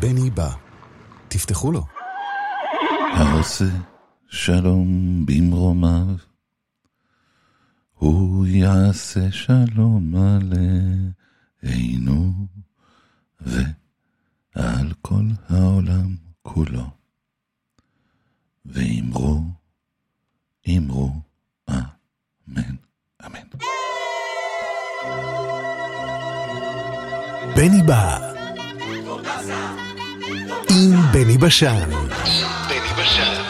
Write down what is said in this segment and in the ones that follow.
בני בא. תפתחו לו. העושה שלום במרומיו, הוא יעשה שלום עלינו ועל כל העולם כולו. ואמרו, אמרו, אמן, אמן. בני בא. עם בני בשן. בני בשן.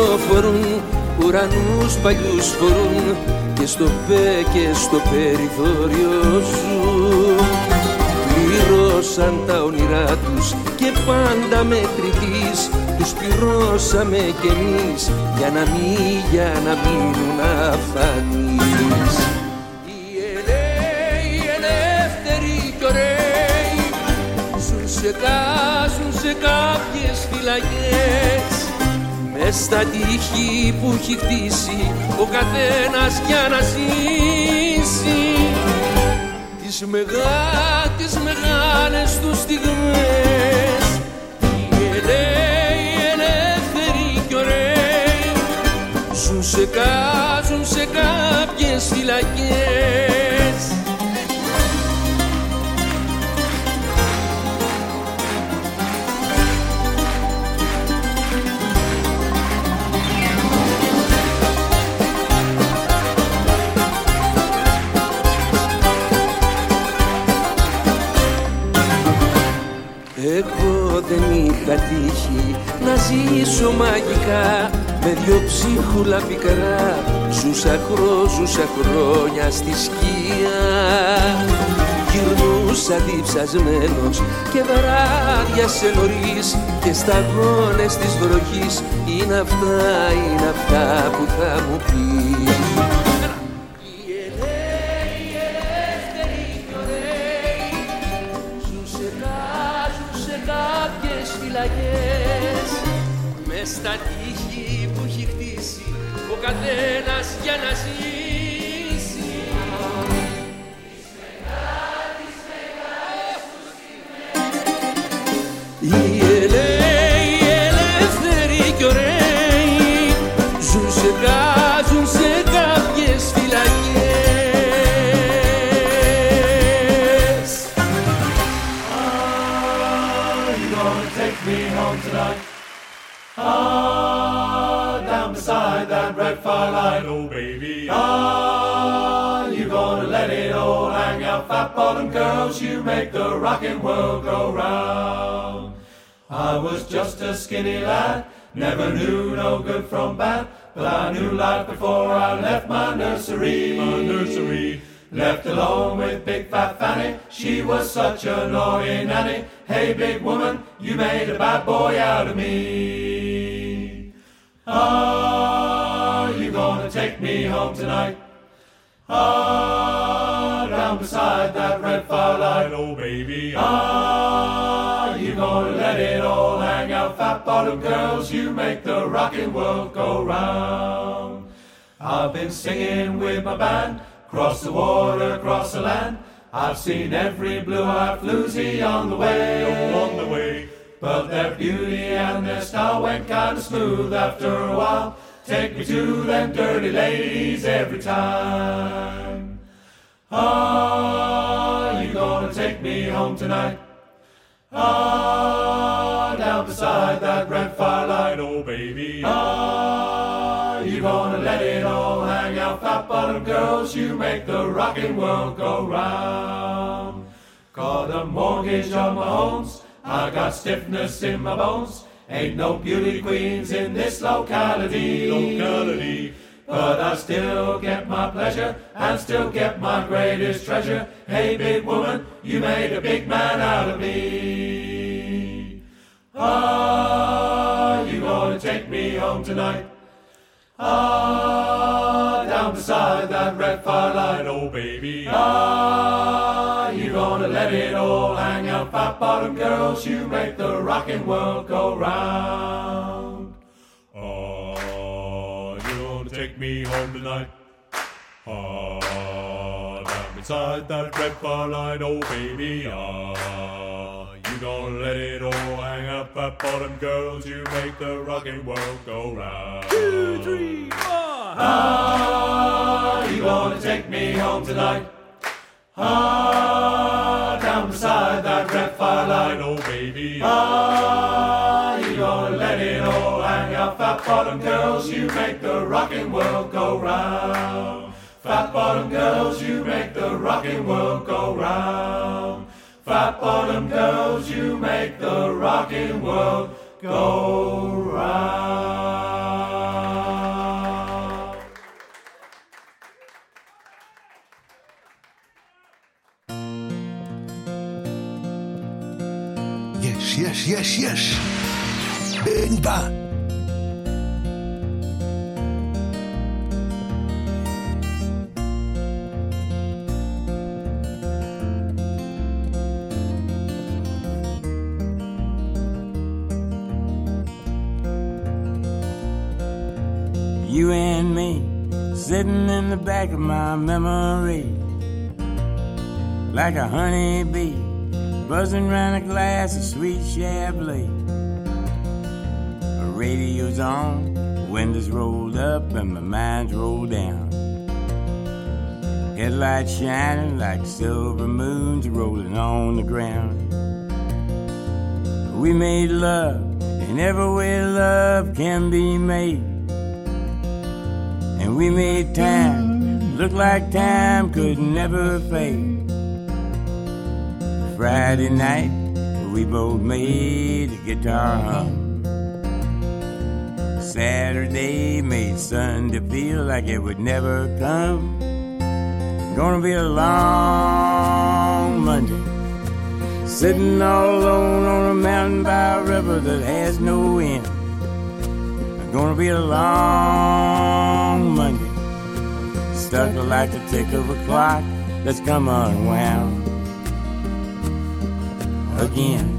κυκλοφορούν Ουρανούς παλιούς φορούν και στο πέ και στο περιθώριο ζουν. Πλήρωσαν τα όνειρά τους και πάντα μετρητής. Τους πληρώσαμε κι εμείς για να μην, για να μείνουν αφανείς. Οι ελαίοι, οι ελεύθεροι κι ωραίοι Ζουν σε, κα- ζουν σε κάποιες φυλακές Μες στα τείχη που έχει χτίσει ο καθένας για να ζήσει. Τις, μεγά, τις μεγάλες τους στιγμές. Οι ελαίοι, οι ελεύθεροι κι ωραίοι. Ζουν σε, κα- ζουν σε κάποιες φυλακές Εγώ δεν είχα τύχει να ζήσω μαγικά με δυο ψίχουλα πικρά. Ζούσα χρό, ζούσα χρόνια στη σκία Γυρνούσα διψασμένος και βράδια σε νωρίς και σταγόνες της βροχής. Είναι αυτά, είναι αυτά που θα μου πεις φυλακές. Μες στα τείχη που έχει χτίσει ο καθένας για να ζήσει red firelight, oh baby. Ah, you gonna let it all hang out, fat bottom girls, you make the rockin' world go round. I was just a skinny lad, never knew no good from bad, but I knew life before I left my nursery. My nursery. Left alone with big fat Fanny, she was such a naughty nanny. Hey big woman, you made a bad boy out of me. Gonna take me home tonight? Ah, down beside that red firelight, oh baby. Ah, you gonna let it all hang out? Fat bottom girls, you make the rockin' world go round. I've been singing with my band, cross the water, across the land. I've seen every blue-eyed floozy on the way, oh, on the way. But their beauty and their style went kinda smooth after a while. Take me to them dirty ladies every time. Are you gonna take me home tonight? Ah, down beside that red firelight, oh baby. Are you gonna let it all hang out? Fat bottom girls, you make the rockin' world go round. Got a mortgage on my homes, I got stiffness in my bones. Ain't no beauty queens in this locality. Locality. But I still get my pleasure and still get my greatest treasure. Hey, big woman, you made a big man out of me. Ah, you gonna take me home tonight? Ah, down beside that red firelight, oh baby. Ah, let it all hang out, fat bottom girls? You make the rockin' world go round. Ah, you gonna take me home tonight? Ah, down beside that red firelight, oh baby. Ah, you gonna let it all hang up, fat bottom girls? You make the rockin' world go round. Two, three, four. Ah, you gonna take me home tonight? Ah, down beside that red firelight, oh baby. Ah, you gonna let it all hang out, fat bottom girls? You make the rockin' world go round. Fat bottom girls, you make the rockin' world go round. Fat bottom girls, you make the rockin' world go round. yes, yes. Benba. You and me sitting in the back of my memory like a honeybee buzzing round a glass of sweet Chablis. The radio's on, windows rolled up, and my mind's rolled down. Headlights shining like silver moons rolling on the ground. We made love in every way love can be made. And we made time look like time could never fade. Friday night, we both made a guitar hum. Saturday made Sunday feel like it would never come. Gonna be a long Monday, sitting all alone on a mountain by a river that has no end. Gonna be a long Monday, stuck like the tick of a clock that's come unwound again.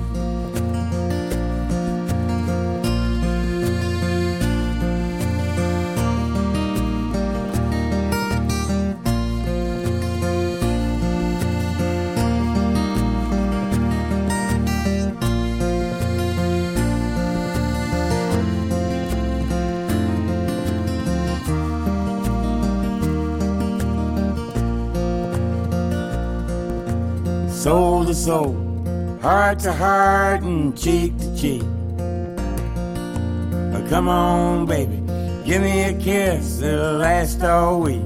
Soul to soul, heart to heart, and cheek to cheek. Oh, come on, baby, give me a kiss that'll last all week.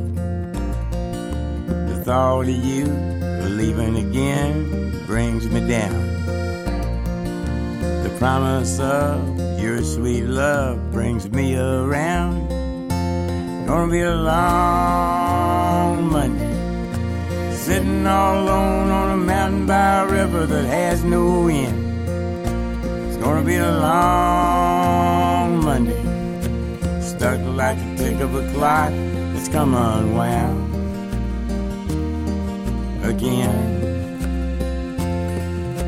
The thought of you leaving again brings me down. The promise of your sweet love brings me around. Gonna be a long Monday, sitting all alone on a mountain by a river that has no end. It's gonna be a long Monday, stuck like a tick of a clock that's come unwound again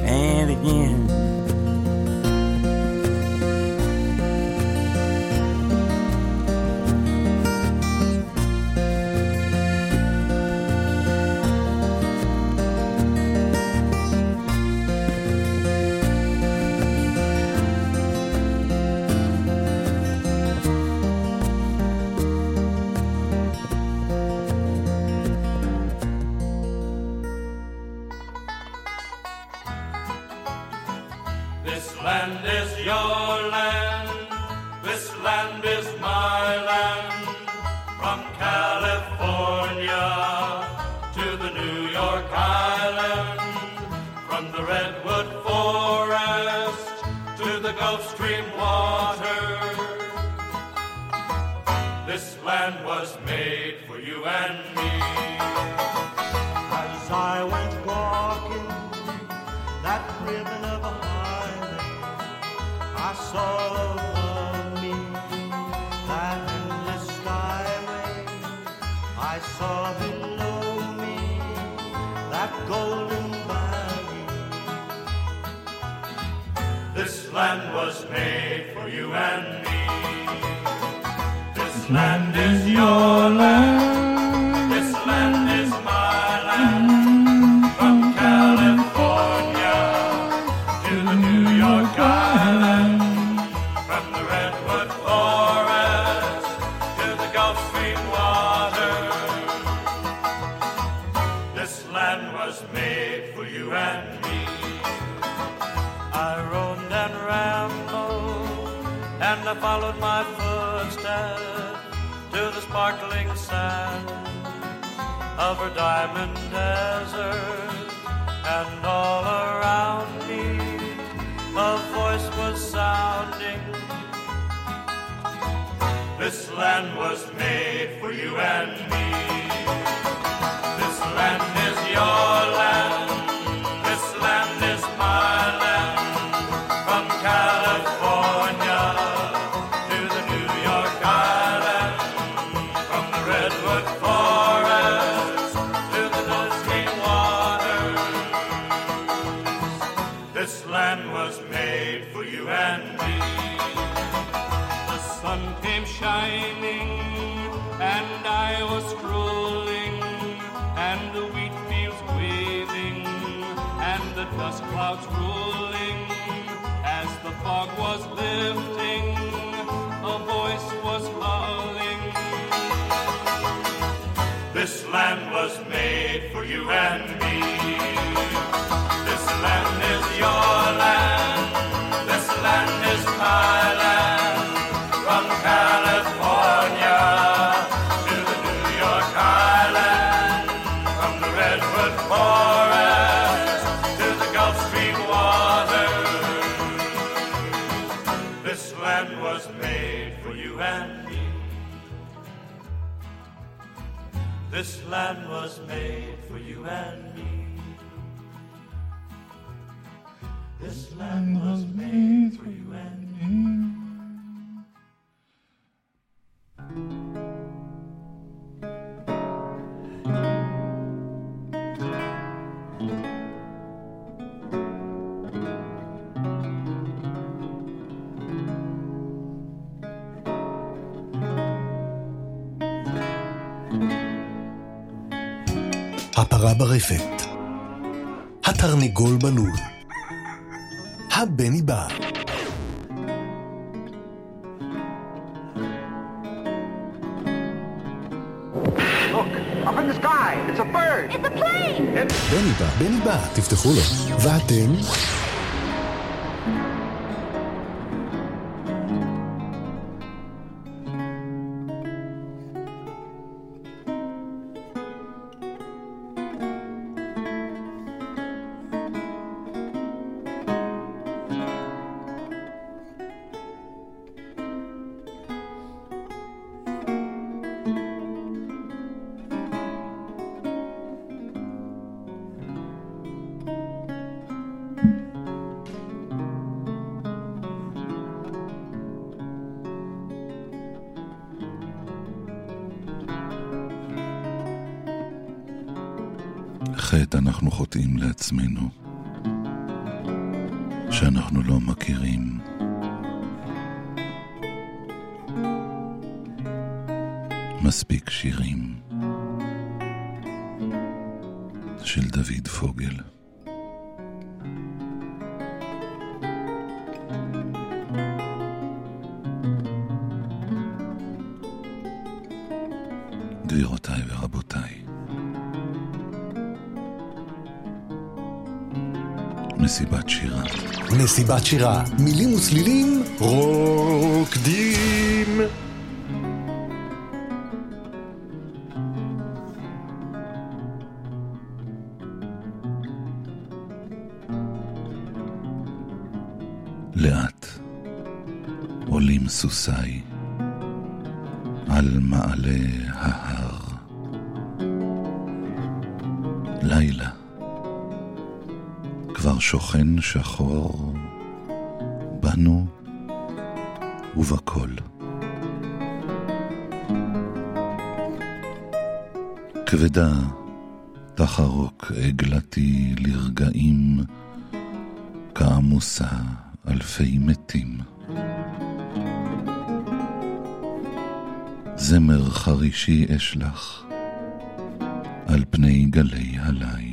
and again. land is your land. you man. Martin. חטא אנחנו חוטאים לעצמנו, שאנחנו לא מכירים. מספיק שירים של דוד פוגל. מסיבת שירה. מסיבת שירה, מילים וצלילים, רוקדים. לאט עולים סוסיי על מעלה שוכן שחור בנו ובכל. כבדה תחרוק עגלתי לרגעים כעמוסה אלפי מתים. זמר חרישי אשלח על פני גלי הליל,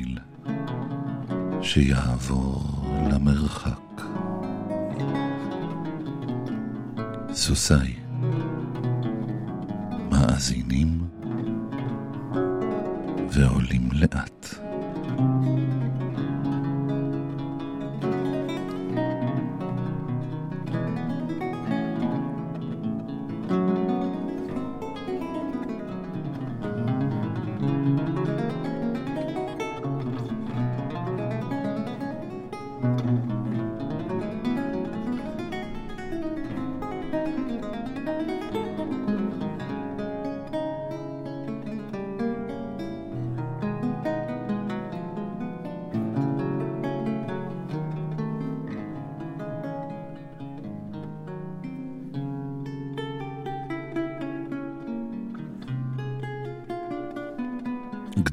שיעבור למרחק. סוסיי, מאזינים ועולים לאט.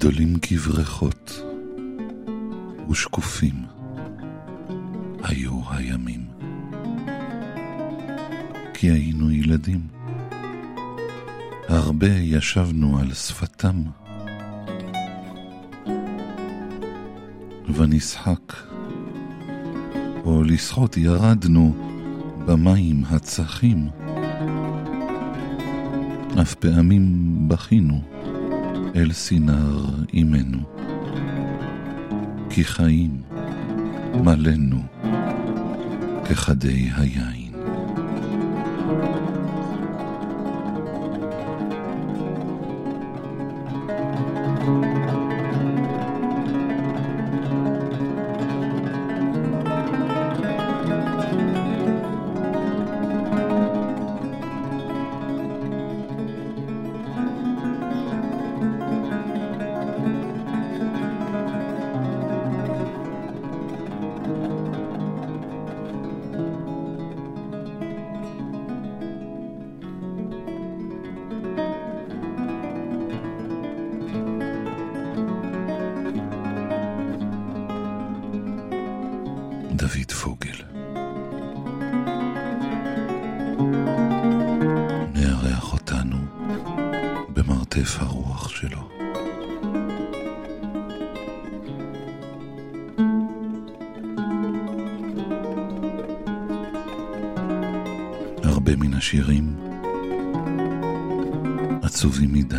גדולים כברכות ושקופים היו הימים. כי היינו ילדים. הרבה ישבנו על שפתם, ונשחק, או לשחות ירדנו במים הצחים. אף פעמים בכינו אל סינר אימנו, כי חיים מלאנו כחדי היין. במרתף הרוח שלו. הרבה מן השירים עצובים מדי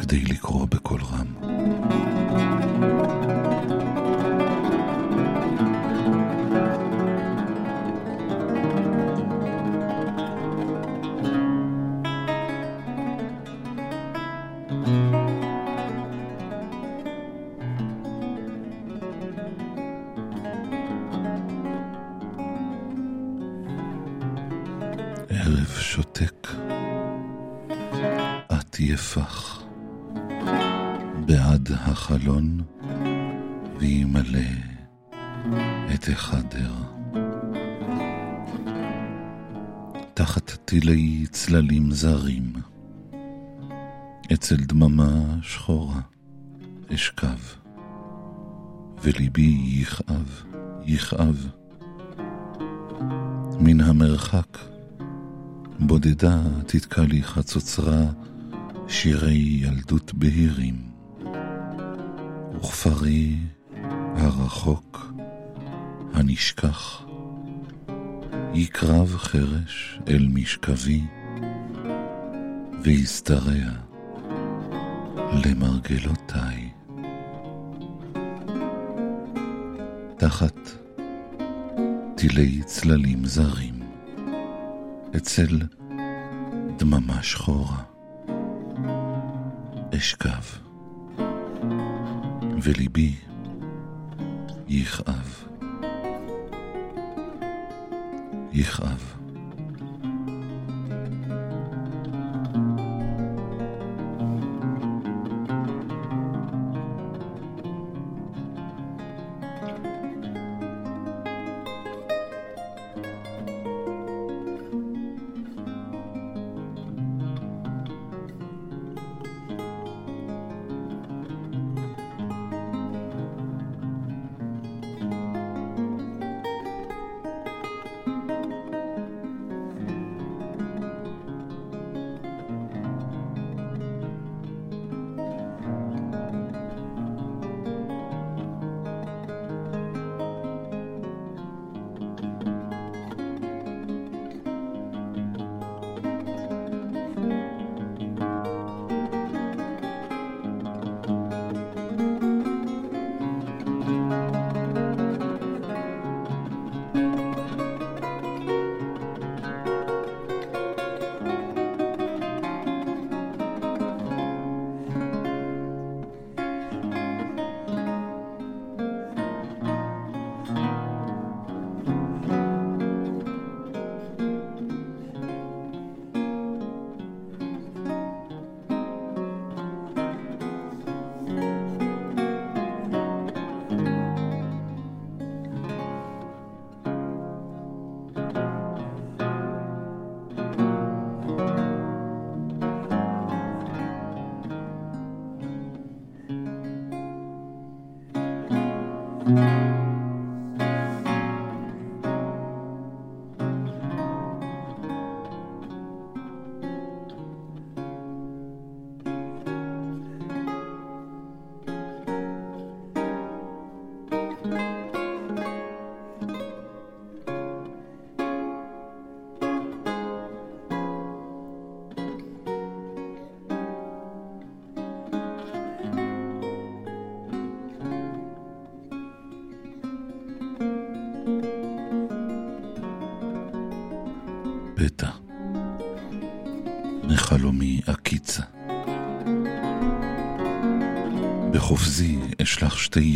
כדי לקרוא בקול רם. אצל דממה שחורה, אשכב, וליבי יכאב, יכאב. מן המרחק, בודדה תתקע לי חצוצרה שירי ילדות בהירים, וכפרי הרחוק, הנשכח, יקרב חרש אל משכבי, וישתרע למרגלותיי. תחת טילי צללים זרים, אצל דממה שחורה, אשכב, וליבי יכאב. יכאב.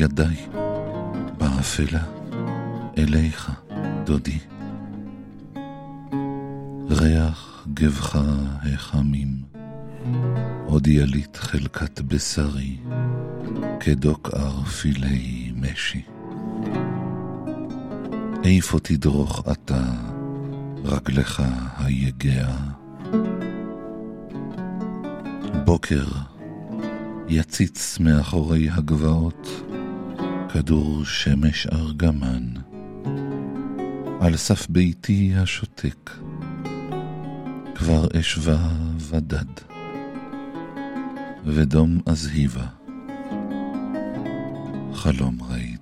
ידיי, באפלה, אליך, דודי. ריח גבך החמים, עוד יליט חלקת בשרי, כדוק ערפילי משי. איפה תדרוך אתה, רגלך היגע? בוקר יציץ מאחורי הגבעות כדור שמש ארגמן, על סף ביתי השותק, כבר אשבה ודד, ודום אזהיבה, חלום ראיתי.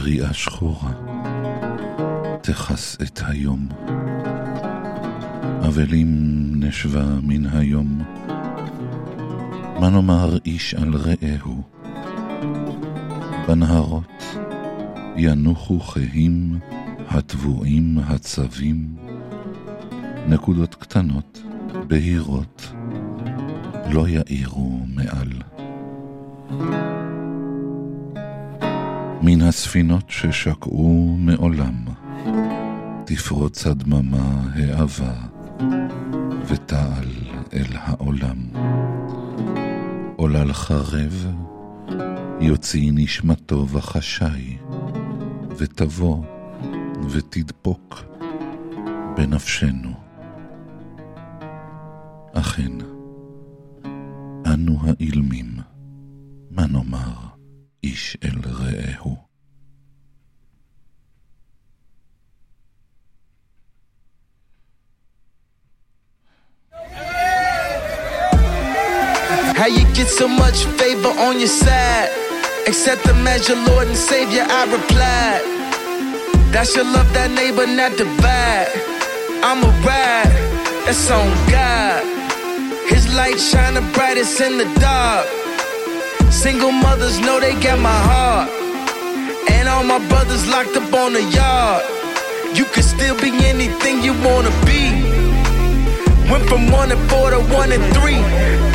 יריעה שחורה תכס את היום, אבלים נשבה מן היום, מה נאמר איש על רעהו? בנהרות ינוחו חיים הטבועים הצבים, נקודות קטנות, בהירות, לא יאירו מעל. מן הספינות ששקעו מעולם, תפרוץ הדממה העבה, ותעל אל העולם. עולל חרב, יוציא נשמתו וחשאי, ותבוא ותדפוק בנפשנו. אכן, אנו האילמים, on your side? Accept them as your Lord and Savior, I replied. That's your love, that neighbor, not divide. I'm a ride, that's on God. His light shine the brightest in the dark. Single mothers know they got my heart. And all my brothers locked up on the yard. You can still be anything you wanna be. Went from one and four to one and three.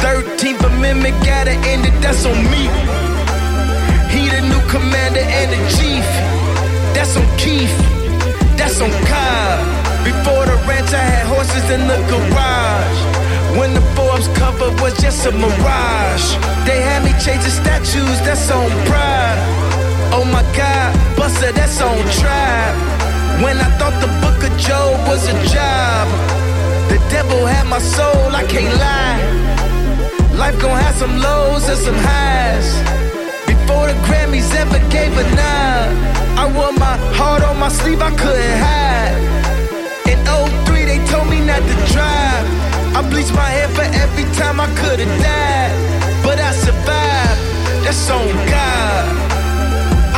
Thirteenth Amendment gotta end it, that's on me. He the new commander and the chief. That's on Keith. That's on Cobb. Before the ranch, I had horses in the garage. When the Forbes cover was just a mirage. They had me changing statues, that's on pride. Oh my God, Buster, that's on tribe. When I thought the book of Job was a job. The devil had my soul, I can't lie. Life gon' have some lows and some highs. Before the Grammys ever gave a nod, I wore my heart on my sleeve, I couldn't hide. In 03, they told me not to drive. I bleached my hair for every time I could've died. But I survived, that's on God.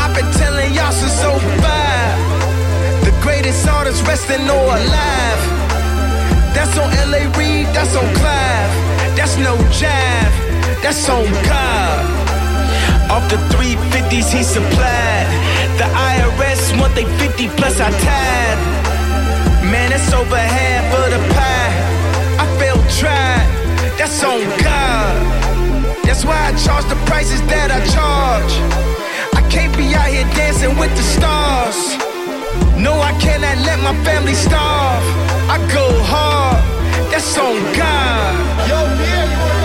I've been telling y'all since 05. The greatest artists resting or alive. That's on LA Reid, that's on Clive. That's no jive, that's on God. Off the 350s he supplied. The IRS want they 50 plus I tied. Man, that's over half of the pie. I felt tried, that's on God. That's why I charge the prices that I charge. I can't be out here dancing with the stars. No, I cannot let my family starve. I go hard, that's on God. Yo, yeah,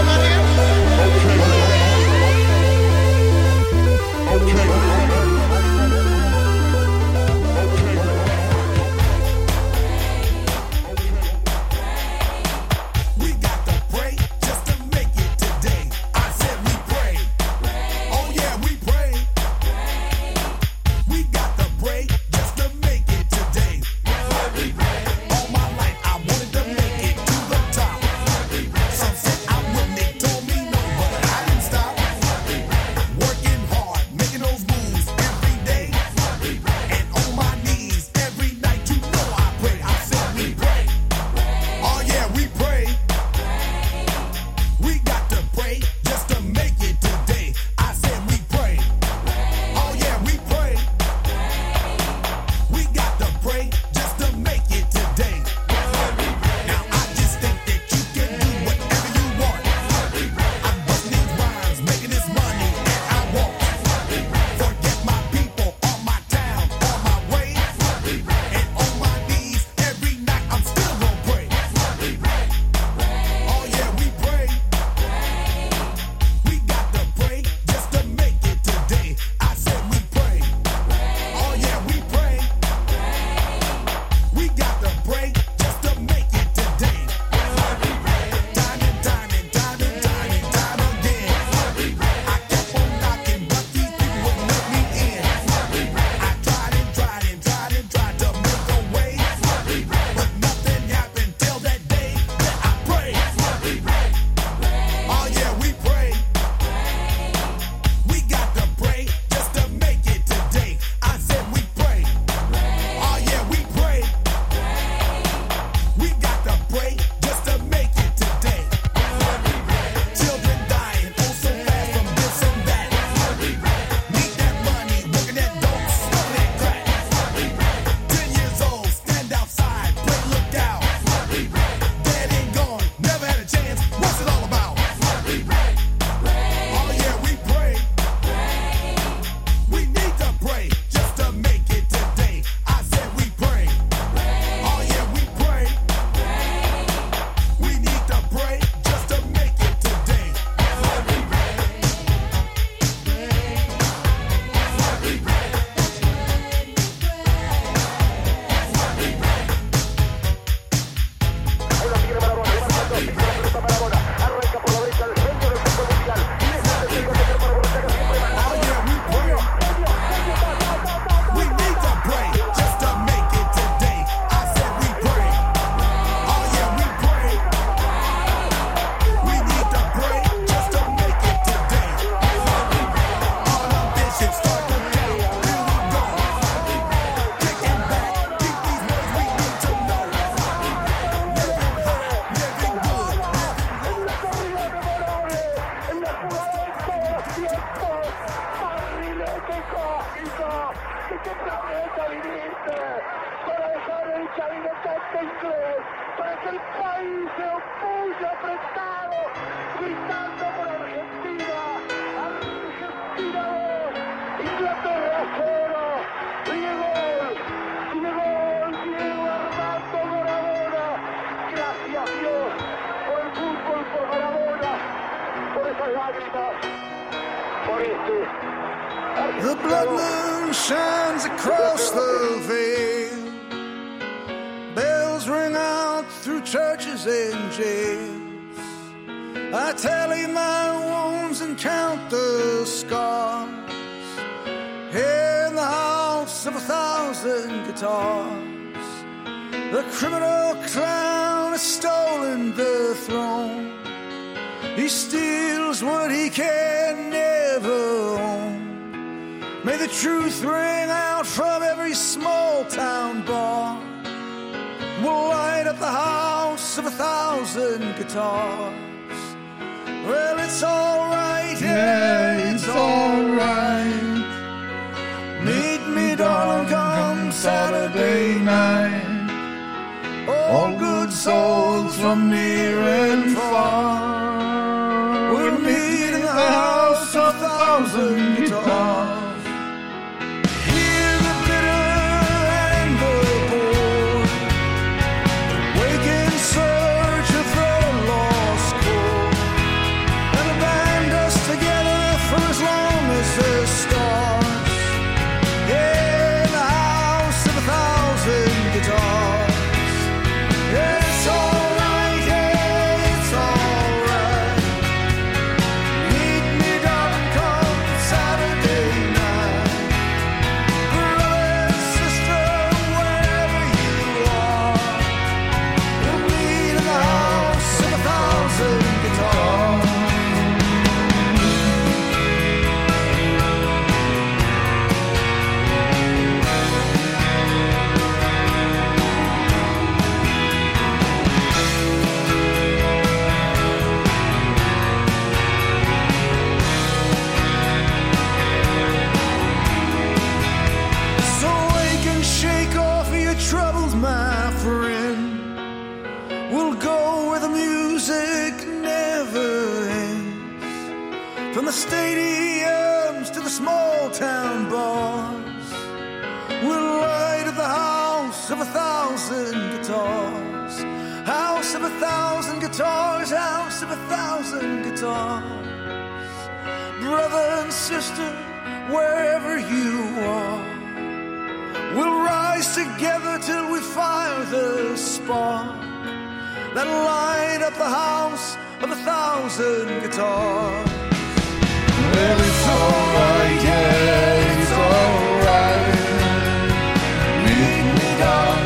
The blood moon shines across the veil. Bells ring out through churches and jails. I tally my wounds and count the scars. In the house of a thousand guitars, the criminal clown has stolen the throne. He steals what he can the truth ring out from every small town bar. We'll light up the house of a thousand guitars. Well, it's alright, yeah, it's alright. Meet me, darling, come Saturday night. All good souls from near and far. We'll meet in the house of a thousand guitars. Sister, wherever you are. We'll rise together till we fire the spark that light up the house of a thousand guitars. Well, it's alright, yeah, it's alright. Meet me down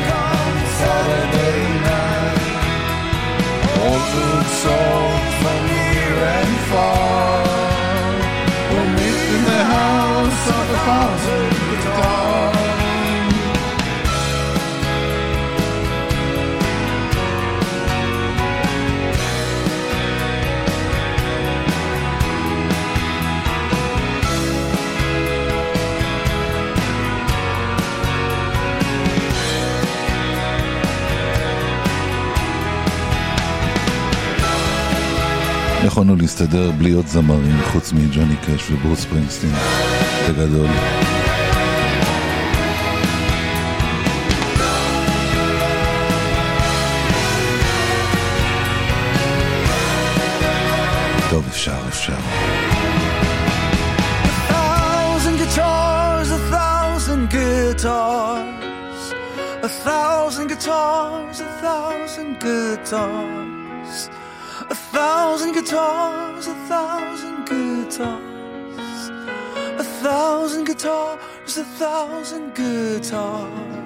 Saturday night. All good souls יכולנו להסתדר בלי עוד זמרים חוץ מג'וני קאש וברוס פרינגסטין בגדול. טוב, אפשר, אפשר. guitars, a thousand guitars, a thousand guitars, thousand guitars, a thousand guitars, a thousand guitars, a thousand guitars,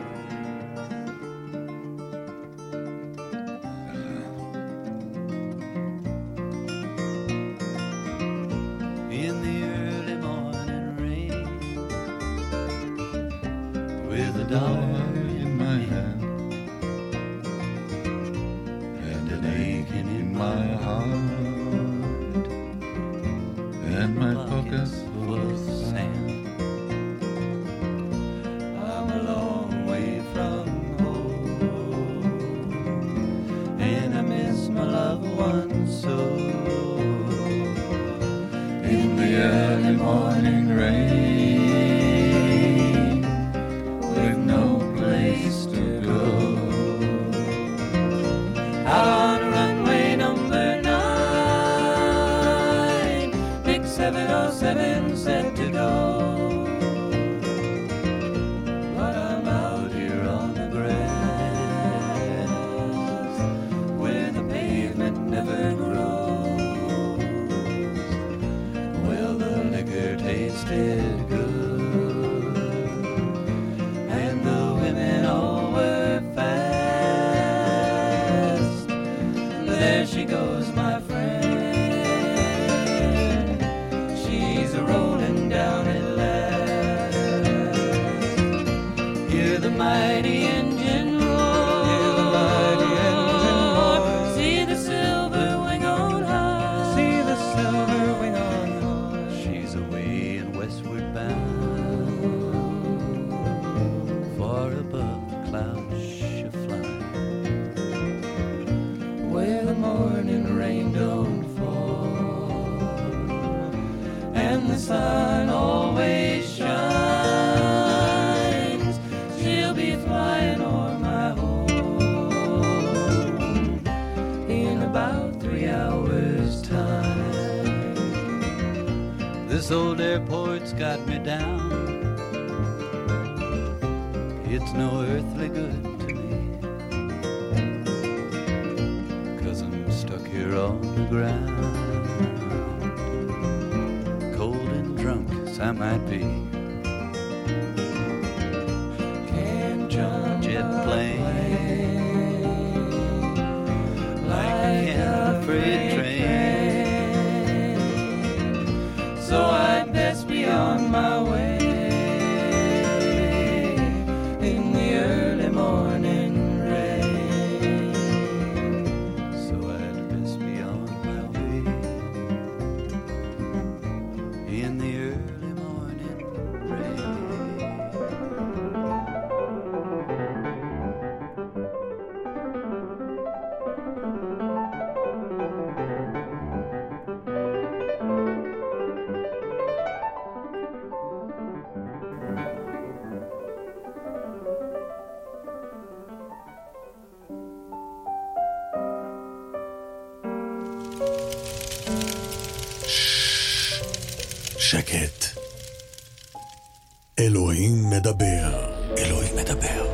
אלוהים מדבר. אלוהים מדבר.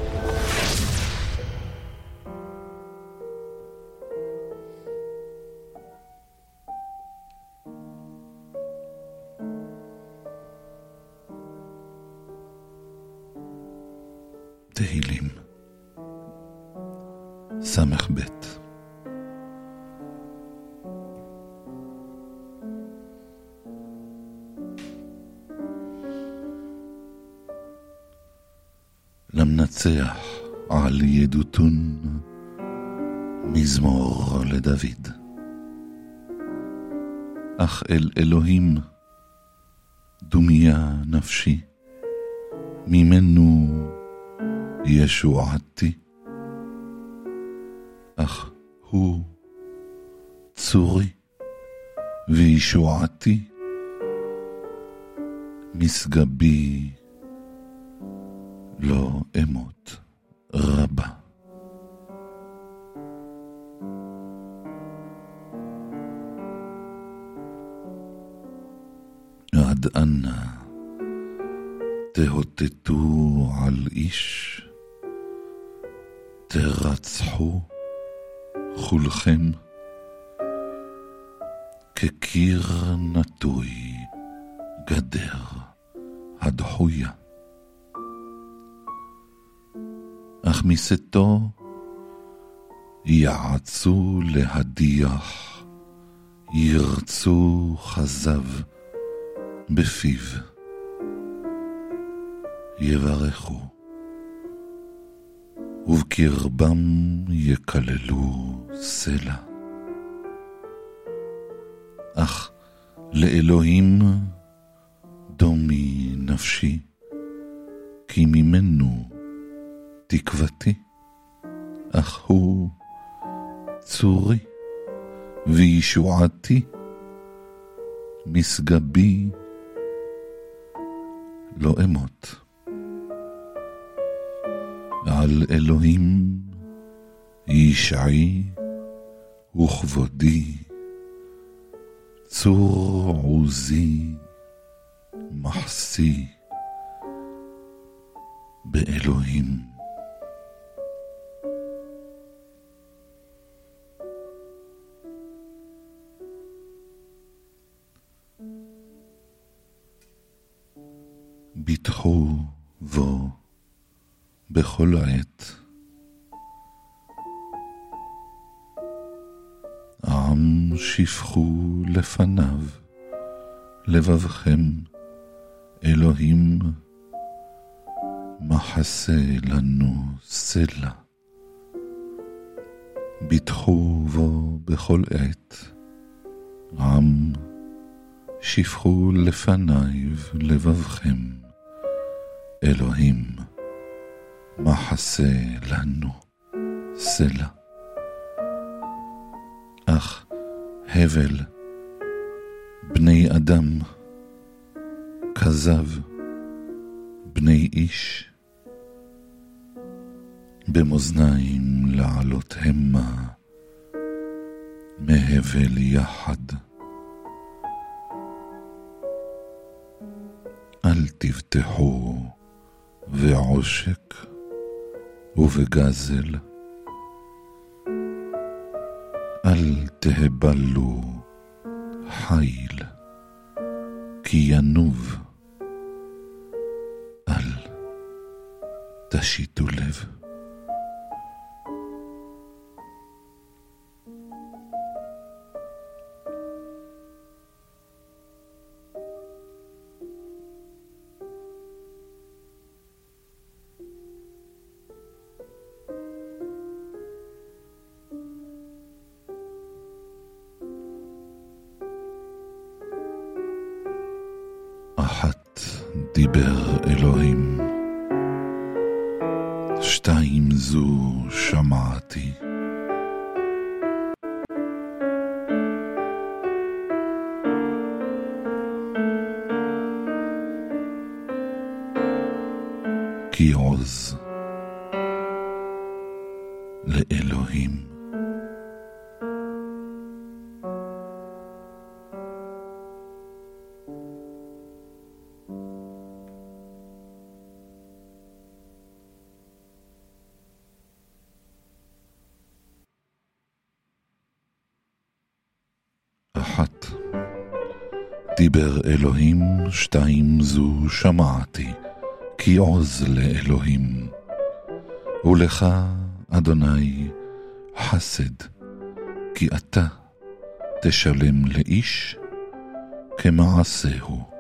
דיח, ירצו חזב בפיו, יברכו, ובקרבם יקללו סלע. אך לאלוהים דומי נפשי, כי ממנו תקוותי, אך הוא צורי. וישועתי משגבי לא אמות. על אלוהים ישעי וכבודי, צור עוזי מחסי באלוהים. ביטחו בו בכל עת. עם שפכו לפניו, לבבכם, אלוהים, מחסה לנו סלע. ביטחו בו בכל עת, עם שפכו לפניו לבבכם, אלוהים, מחסה לנו סלע. אך הבל, בני אדם, כזב, בני איש, במאזניים לעלות המה, מהבל יחד. אל תבטחו בעושק ובגזל. אל תהבלו חיל, כי ינוב. אל תשיתו לב. שתיים זו שמעתי, כי עוז לאלוהים. ולך, אדוני, חסד, כי אתה תשלם לאיש כמעשהו.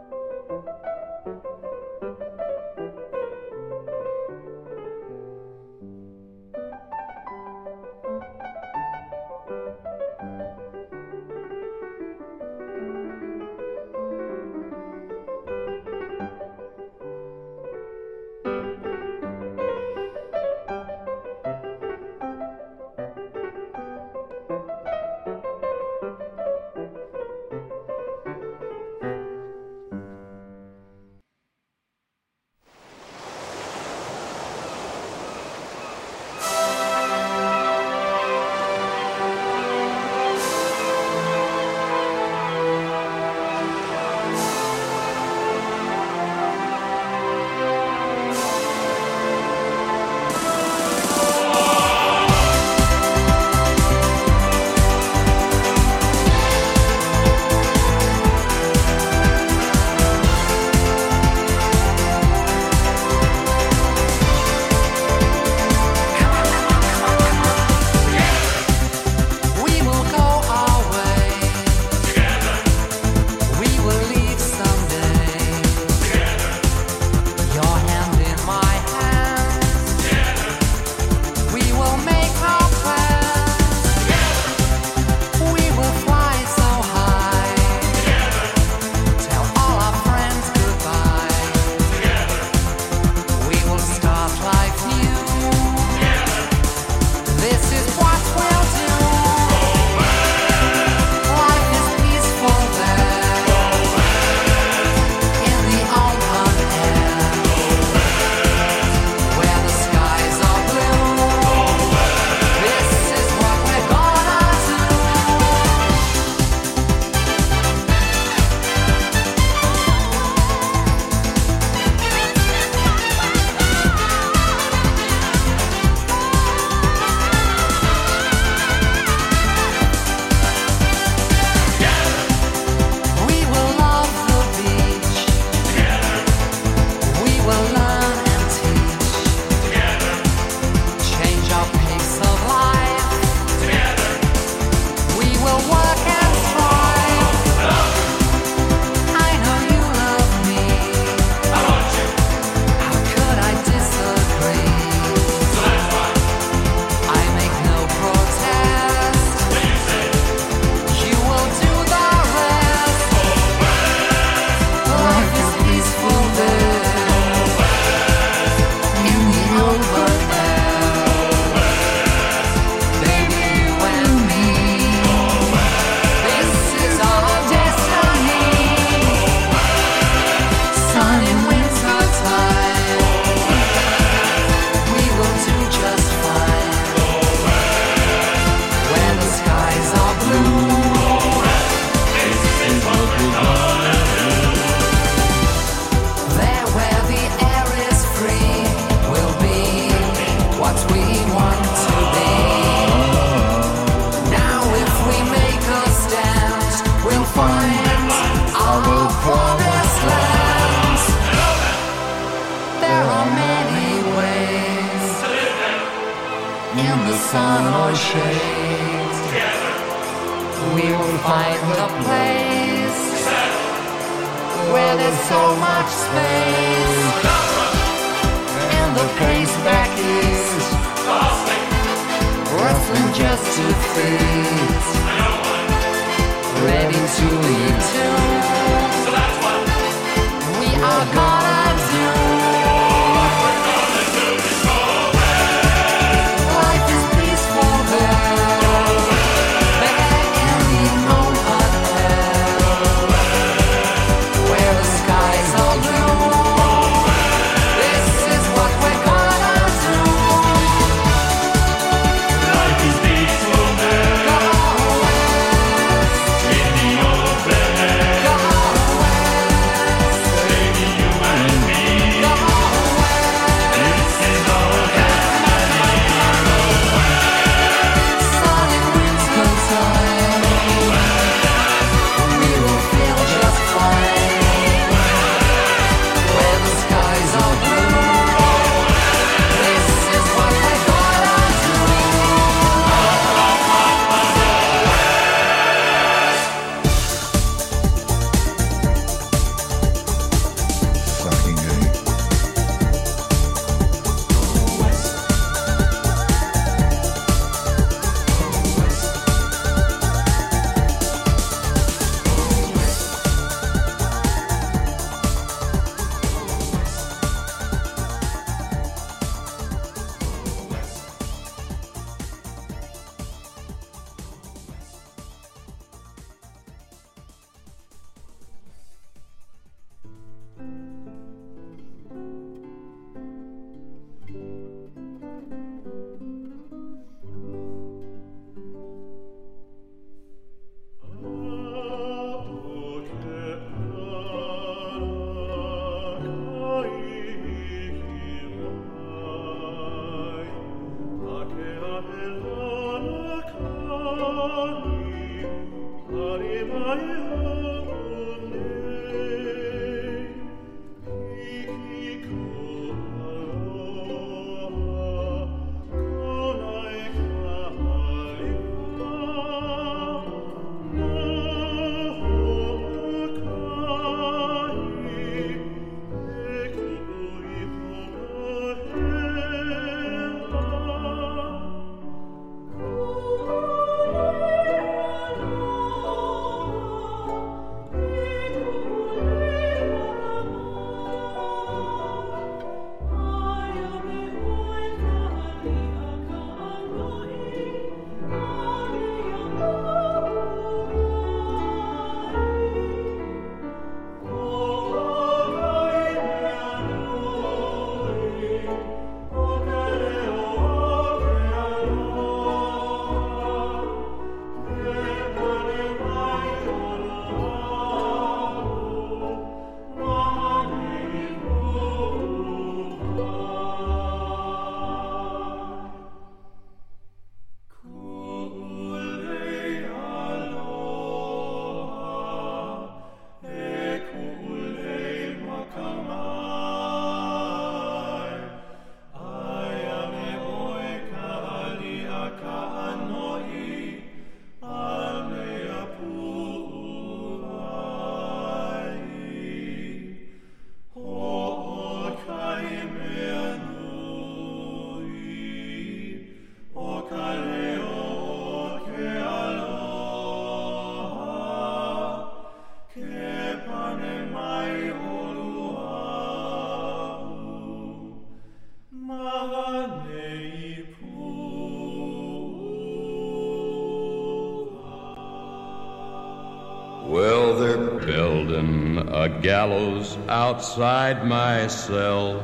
gallows outside my cell.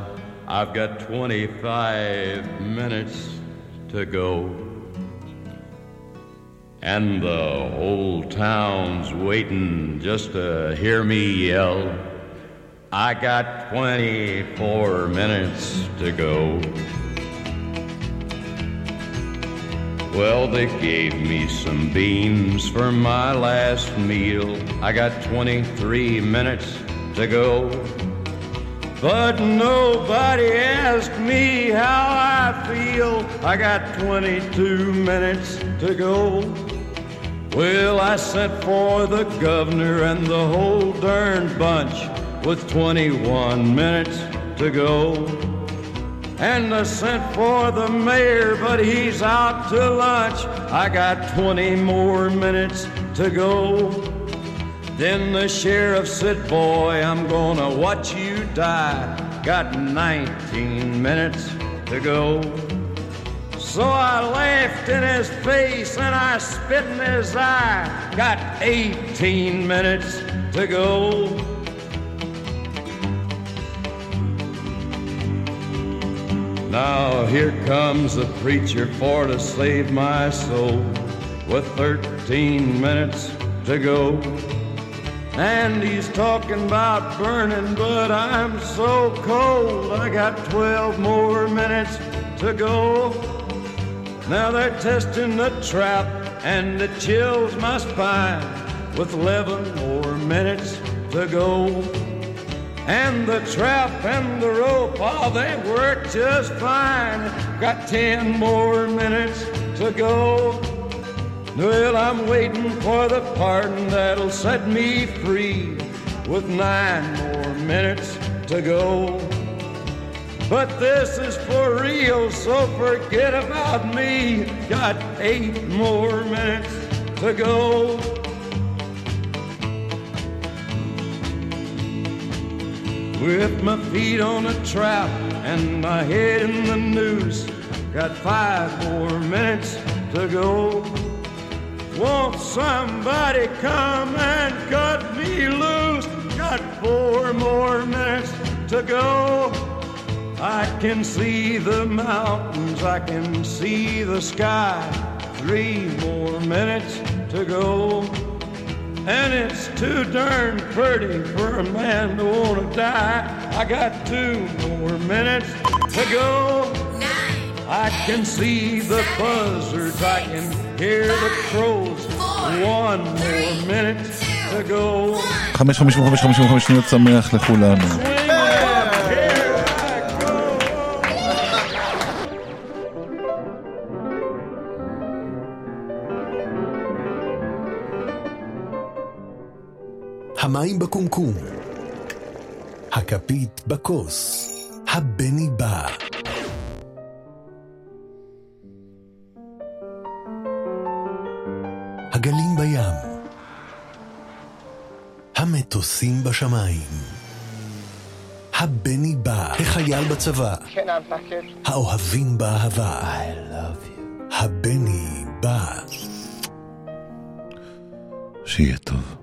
I've got 25 minutes to go. And the whole town's waiting just to hear me yell. I got 24 minutes to go. Well, they gave me some beans for my last meal. I got 23 minutes to go. But nobody asked me how I feel. I got 22 minutes to go. Well, I sent for the governor and the whole darn bunch with 21 minutes to go. And I sent for the mayor, but he's out to lunch. I got 20 more minutes to go. Then the sheriff said, Boy, I'm gonna watch you die. Got 19 minutes to go. So I laughed in his face and I spit in his eye. Got 18 minutes to go. Now here comes the preacher for to save my soul with 13 minutes to go. And he's talking about burning, but I'm so cold. I got 12 more minutes to go. Now they're testing the trap, and it chills my spine with 11 more minutes to go. And the trap and the rope, oh, they work just fine. Got 10 more minutes to go. Well, I'm waiting for the pardon that'll set me free with nine more minutes to go. But this is for real, so forget about me. Got eight more minutes to go. With my feet on a trap and my head in the noose, got five more minutes to go. Won't somebody come and cut me loose? Got four more minutes to go. I can see the mountains, I can see the sky. Three more minutes to go. And it's too darn pretty for a man to want to die. I got two more minutes to go. I can see the buzzards, I can hear the crows. One more minute to go. חמש, חמישים וחמש, חמישים וחמש שניות שמח לכולנו. המים בקומקום, הכפית בכוס, הבני בא. הגלים בים, המטוסים בשמיים, הבני בא, החייל בצבא, האוהבים באהבה, הבני בא. שיהיה טוב.